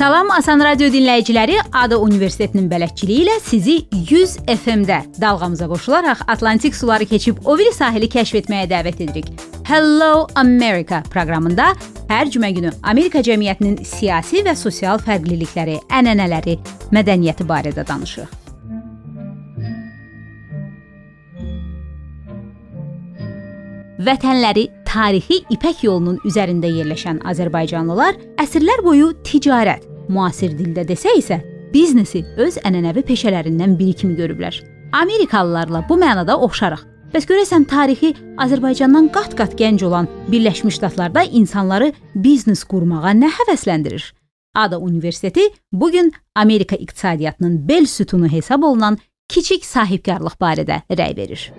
Salam Asan Radio dinləyiciləri, Ada Universitetinin bələdçiliyi ilə sizi 100 FM-də dalğamıza qoşularaq Atlantik suları keçib o biri sahili kəşf etməyə dəvət edirik. Hello America proqramında hər cümə günü Amerika cəmiyyətinin siyasi və sosial fərqlilikləri, ənənələri, mədəniyyəti barədə danışırıq. Vətənləri tarixi İpək yolunun üzərində yerləşən Azərbaycanlılar əsrlər boyu ticarət, müasir dildə desə isə, biznesi öz ənənəvi peşələrindən biri kimi görüblər. Amerikalılarla bu mənada oxşarıq. Bəs görəsən tarixi Azərbaycandan qat-qat gənc olan Birləşmiş Ştatlarda insanları biznes qurmağa nə həvəsləndirir? Ada Universiteti bu gün Amerika iqtisadiyyatının bel sütunu hesab olunan kiçik sahibkarlıq barədə rəy verir.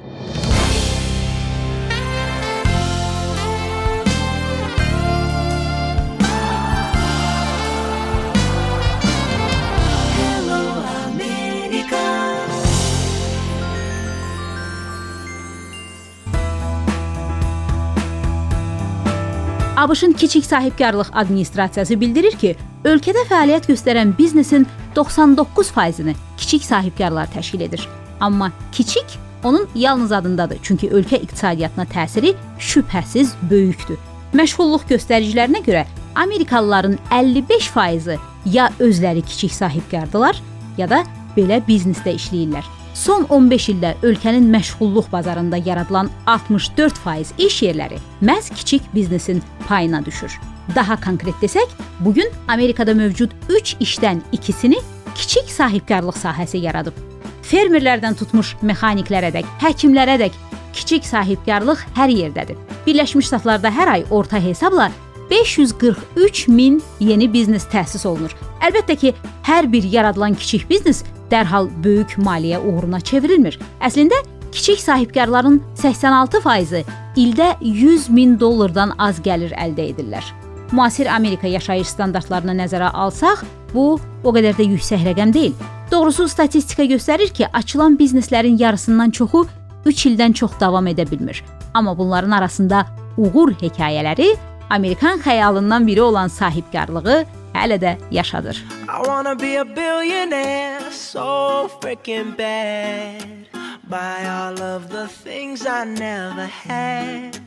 ABŞ-ın kiçik sahibkarlıq administrasiyası bildirir ki, ölkədə fəaliyyət göstərən biznesin 99%-ni kiçik sahibkarlar təşkil edir. Amma kiçik onun yalnız adındadır, çünki ölkə iqtisadiyyatına təsiri şübhəsiz böyükdür. Məşğulluq göstəricilərinə görə Amerikalıların 55%-i ya özləri kiçik sahibkardılar, ya da belə biznesdə işləyirlər. Son 15 ildə ölkənin məşğulluq bazarında yaradılan 64% iş yerləri məhz kiçik biznesin payına düşür. Daha konkret desək, bu gün Amerikada mövcud 3 işdən ikisini kiçik sahibkarlıq sahəsi yaradıb. Fermerlərdən tutmuş mexaniklərədək, həkimlərədək kiçik sahibkarlıq hər yerdədir. Birləşmiş Ştatlarda hər ay orta hesabla 543 min yeni biznes təsis olunur. Əlbəttə ki, hər bir yaradılan kiçik biznes dərhal böyük maliyyə uğruna çevrilmir. Əslində kiçik sahibkarların 86%-i ildə 100 min dollardan az gəlir əldə edirlər. Müasir Amerika yaşayış standartlarını nəzərə alsaq, bu o qədər də yüksək rəqəm deyil. Doğrusu statistika göstərir ki, açılan bizneslərin yarısından çoxu 3 ildən çox davam edə bilmir. Amma bunların arasında uğur hekayələri Amerikan xəyalından biri olan sahibkarlığı hələ də yaşadır. I wanna be a billionaire so freaking bad Buy all of the things I never had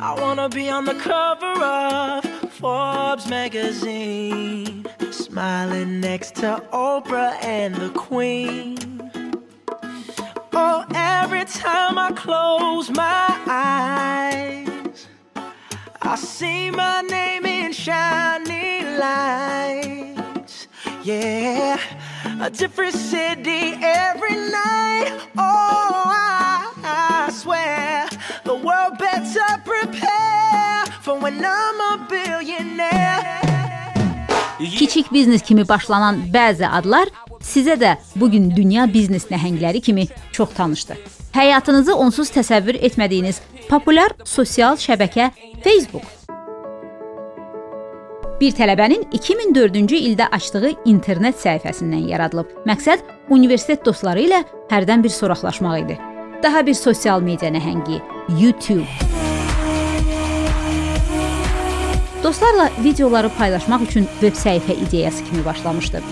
I wanna be on the cover of Forbes magazine Smiling next to Oprah and the Queen Oh, every time I close my eyes I see my name in shining lights. Yeah, a different city every night. Oh, I, I swear the world better prepare for when I'm a billionaire. Kiçik biznes kimi başlanan bəzi adlar sizə də bu gün dünya biznes nəhəngləri kimi çox tanışdır. Həyatınızı onsuz təsəvvür etmədiyiniz populyar sosial şəbəkə Facebook. Bir tələbənin 2004-cü ildə açdığı internet səhifəsindən yaradılıb. Məqsəd universitet dostları ilə hərdən bir soraqlaşmaq idi. Daha bir sosial media nəhəngi YouTube. Dostlarla videoları paylaşmaq üçün veb səhifə ideyası kimi başlamışdı.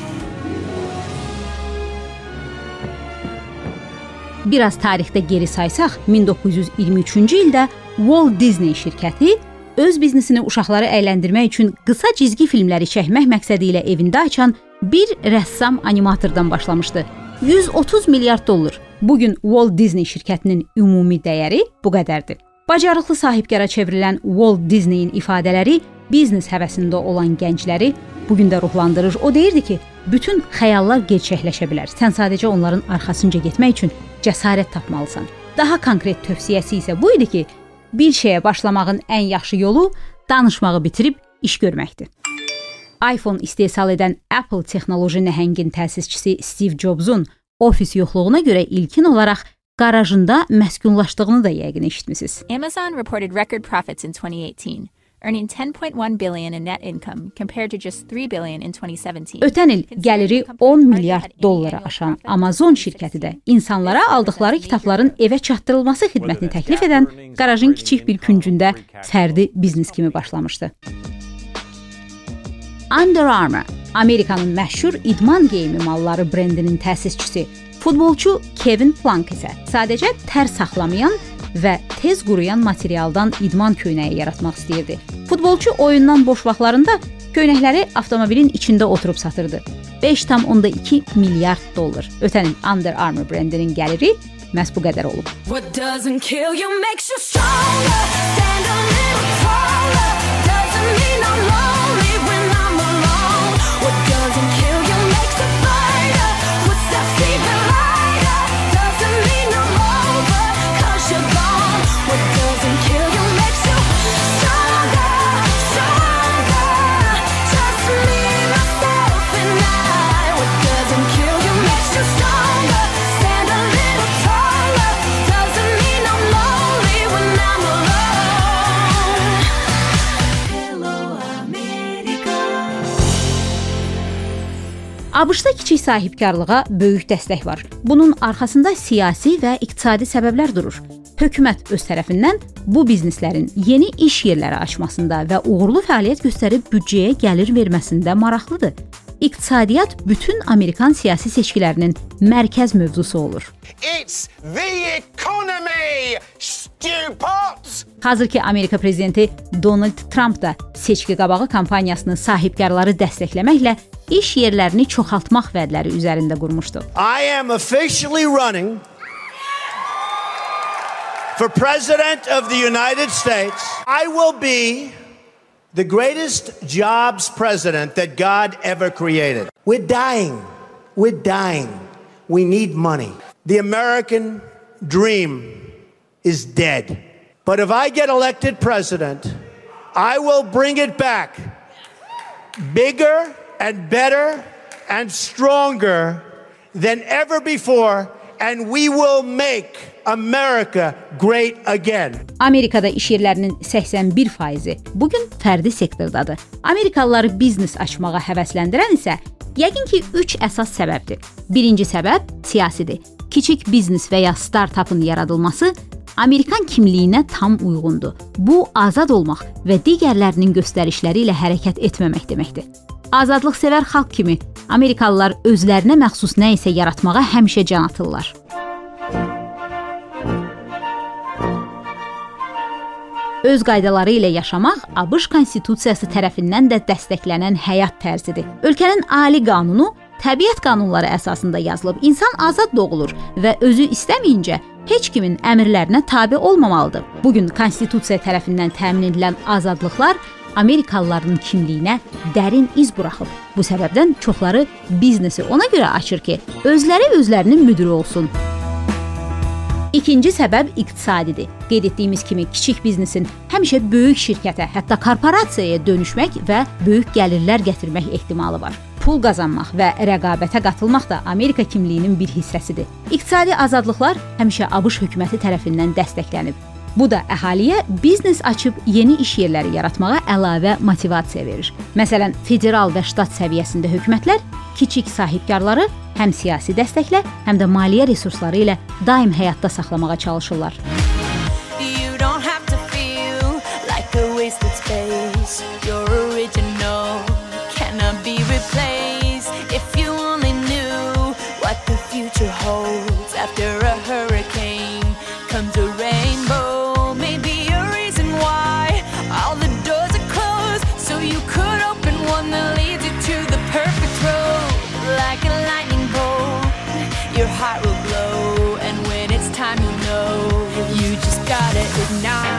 Biraz tarixdə geri saysaq, 1923-cü ildə Walt Disney şirkəti öz biznesini uşaqları əyləndirmək üçün qısa cizgi filmləri çəkmək məqsədi ilə evində açan bir rəssam animatordan başlamışdı. 130 milyard dollar. Bu gün Walt Disney şirkətinin ümumi dəyəri bu qədərdir. Bacarıqlı sahibkara çevrilən Walt Disney-in ifadələri biznes həvəsində olan gəncləri bu gün də ruhlandırır. O deyirdi ki, bütün xəyallar gerçəkləşə bilər. Sən sadəcə onların arxasınca getmək üçün cəsarət tapmalısan. Daha konkret tövsiyəsi isə bu idi ki, bir şeyə başlamağın ən yaxşı yolu danışmağı bitirib iş görməkdir. iPhone istehsal edən Apple texnoloji nəhəngin təsisçisi Steve Jobs-un ofis yoxluğuna görə ilkin olaraq qarajında məskunlaşdığını da yəqin eşitmisiniz. Amazon reported record profits in 2018 earning 10.1 billion in net income compared to just 3 billion in 2017. Ötən il gəliri 10 milyard dollara aşan Amazon şirkəti də insanlara aldıqları kitabların evə çatdırılması xidmətini təklif edən qarajın kiçik bir küncündə fərdi biznes kimi başlamışdı. Under Armour, Amerikanın məşhur idman geyimi malları brendinin təsisçisi, futbolçu Kevin Plank isə sadəcə tər saxlamayan və tez quruyan materialdan idman köynəyi yaratmaq istəyirdi. Futbolçu oyundan boş vaxtlarında köynəkləri avtomobilin içində oturub satırdı. 5,2 milyard dollar. Ötən il Under Armour brendinin gəliri məhz bu qədər olub. What doesn't kill you makes you stronger. Stand a little taller. ABŞ-da kiçik sahibkarlığa böyük dəstək var. Bunun arxasında siyasi və iqtisadi səbəblər durur. Hökumət öz tərəfindən bu bizneslərin yeni iş yerləri açmasında və uğurlu fəaliyyət göstərib büdcəyə gəlir verməsində maraqlıdır. İqtisadiyyat bütün Amerikan siyasi seçkilərinin mərkəz mövzusu olur. It's the economy, stupid! Hazırki Amerika prezidenti Donald Trump da seçki qabağı kampaniyasını sahibkarları dəstəkləməklə iş yerlərini çoxaltmaq vədləri üzərində qurmuşdu. I am officially running for President of the United States. I will be the greatest jobs president that God ever created. We're dying. We're dying. We need money. The American dream is dead. But if I get elected president, I will bring it back bigger and better and stronger than ever before, and we will make America great again. Amerikada iş yerlərinin 81%-i bu gün fərdi sektordadır. Amerikalıları biznes açmağa həvəsləndirən isə yəqin ki 3 əsas səbəbdir. Birinci səbəb siyasidir. Kiçik biznes və ya startapın yaradılması Amerikan kimliyinə tam uyğundur. Bu azad olmaq və digərlərinin göstərişləri ilə hərəkət etməmək deməkdir. Azadlıqsevər xalq kimi Amerikalılar özlərinə məxsus nə isə yaratmağa həmişə can atırlar. Öz qaydaları ilə yaşamaq ABŞ konstitusiyası tərəfindən də dəstəklənən həyat tərzidir. Ölkənin ali qanunu təbiət qanunları əsasında yazılıb. İnsan azad doğulur və özü istəməyincə heç kimin əmrlərinə tabe olmamalıdır. Bu gün konstitusiya tərəfindən təmin edilən azadlıqlar Amerikalıların kimliyinə dərin iz buraxıb. Bu səbəbdən çoxları biznesi ona görə açır ki, özləri özlərinin müdiri olsun. İkinci səbəb iqtisadidir. Qeyd etdiyimiz kimi kiçik biznesin həmişə böyük şirkətə, hətta korporasiyaya dönüşmək və böyük gəlirlər gətirmək ehtimalı var. Pul qazanmaq və rəqabətə qatılmaq da Amerika kimliyinin bir hissəsidir. İqtisadi azadlıqlar həmişə ABŞ hökuməti tərəfindən dəstəklənib. Bu da əhaliyə biznes açıb yeni iş yerləri yaratmağa əlavə motivasiya verir. Məsələn, federal və ştat səviyyəsində hökumətlər kiçik sahibkarları həm siyasi dəstəklə, həm də maliyyə resursları ilə daim həyatda saxlamağa çalışırlar. You don't have to feel like a wasted space. You're Good.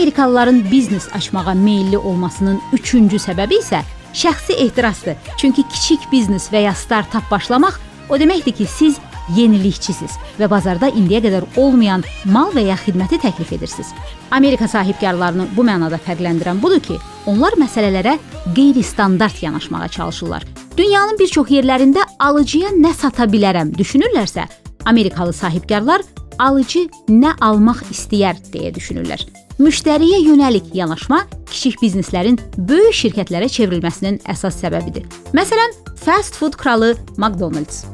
Amerikalıların biznes açmağa meylli olmasının üçüncü səbəbi isə şəxsi ehtirasdır. Çünki kiçik biznes və ya startap başlamaq o deməkdir ki, siz yenilikçisiz və bazarda indiyə qədər olmayan mal və ya xidməti təklif edirsiniz. Amerika sahibkarlarını bu mənada fərqləndirən budur ki, onlar məsələlərə qeyri-standart yanaşmağa çalışırlar. Dünyanın bir çox yerlərində alıcıya nə sata bilərəm düşünürlərsə, Amerikalı sahibkarlar alıcı nə almaq istəyər deyə düşünürlər. Müştəriyə yönəlik yanaşma kiçik bizneslərin böyük şirkətlərə çevrilməsinin əsas səbəbidir. Məsələn, fast food kralı McDonald's.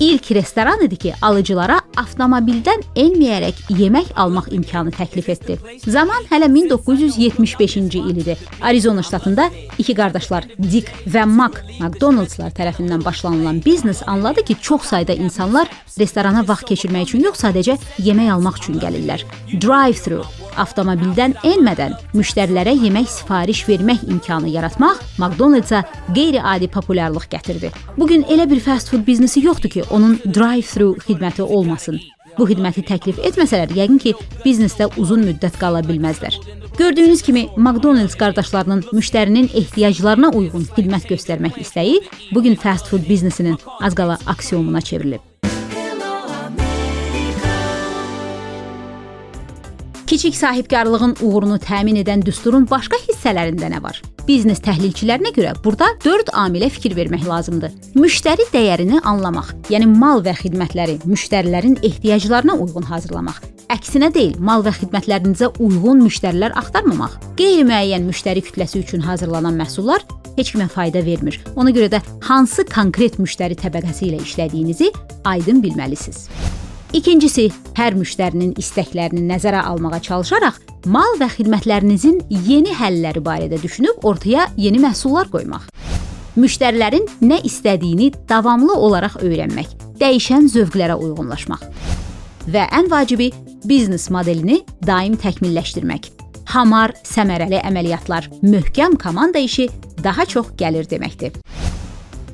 İlk restoran idi ki, alıcılara avtomobildən enməyərək yemək almaq imkanı təklif etdi. Zaman hələ 1975-ci il idi. Arizona ştatında iki qardaşlar Dick və Mac McDonald'slar tərəfindən başlanılan biznes anladı ki, çox sayda insanlar restorana vaxt keçirmək üçün yox, sadəcə yemək almaq üçün gəlirlər. Drive-thru avtomobildən enmədən müştərilərə yemək sifariş vermək imkanı yaratmaq McDonald's-a qeyri-adi populyarlıq gətirdi. Bu gün elə bir fast food biznesi yoxdur ki, onun drive-thru xidməti olmasın. Bu xidməti təklif etməsələr, yəqin ki, biznesdə uzun müddət qala bilməzlər. Gördüyünüz kimi McDonald's qardaşlarının müştərinin ehtiyaclarına uyğun xidmət göstərmək istəyi bu gün fast food biznesinin az qala aksiomuna çevrilib. Kiçik sahibkarlığın uğurunu təmin edən düsturun başqa hissələrində nə var? Biznes təhlilçilərinə görə burada 4 amilə fikir vermək lazımdır. Müştəri dəyərini anlamaq, yəni mal və xidmətləri müştərilərin ehtiyaclarına uyğun hazırlamaq. Əksinə deyil, mal və xidmətlərinizə uyğun müştərilər axtarmamaq. Qeyri-müəyyən müştəri kütləsi üçün hazırlanan məhsullar heç kimə fayda vermir. Ona görə də hansı konkret müştəri təbəqəsi ilə işlədiyinizi aydın bilməlisiniz. İkincisi, hər müştərinin istəklərini nəzərə almağa çalışaraq mal və xidmətlərinizin yeni həlləri barədə düşünüb ortaya yeni məhsullar qoymaq. Müştərilərin nə istədiyini davamlı olaraq öyrənmək, dəyişən zövqlərə uyğunlaşmaq. Və ən vacibi biznes modelini daim təkmilləşdirmək. Hamar, səmərəli əməliyyatlar, möhkəm komanda işi daha çox gəlir deməkdir.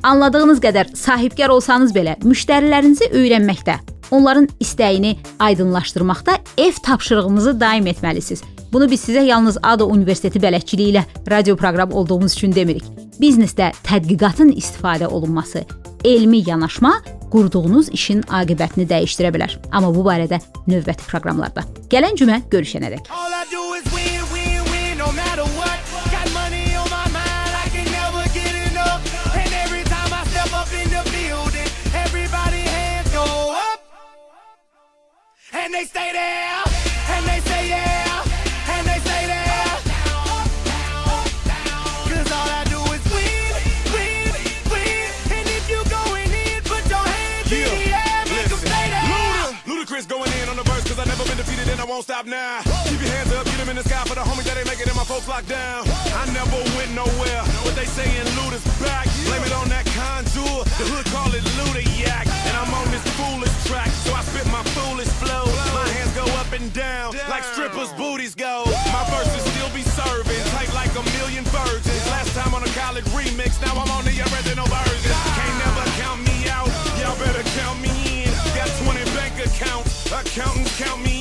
Anladığınız qədər sahibkar olsanız belə müştərilərinizi öyrənməkdə onların istəyini aydınlaşdırmaqda ev tapşırığınızı daim etməlisiniz. Bunu biz sizə yalnız ADO Universiteti bələdçiliyi ilə radio proqram olduğumuz üçün demirik. Biznesdə tədqiqatın istifadə olunması, elmi yanaşma qurduğunuz işin aqibətini dəyişdirə bilər. Amma bu barədə növbəti proqramlarda. Gələn cümə görüşənədək. And they stay there, and they stay there, and they stay there. Cause all I do is win, win, win. And if you going in, put your hands yeah. in the air, make them stay there. Luda, Ludacris going in on the verse, cause I've never been defeated and I won't stop now. Keep your hands up, get them in the sky for the homies that ain't making it, and my folks locked down. I never went nowhere, what they saying, Luda's and down like strippers' booties go. My verses still be serving, tight like a million virgins. Last time on a college remix, now I'm on the original version. Can't never count me out, y'all better count me in. Got 20 bank accounts, accountants count me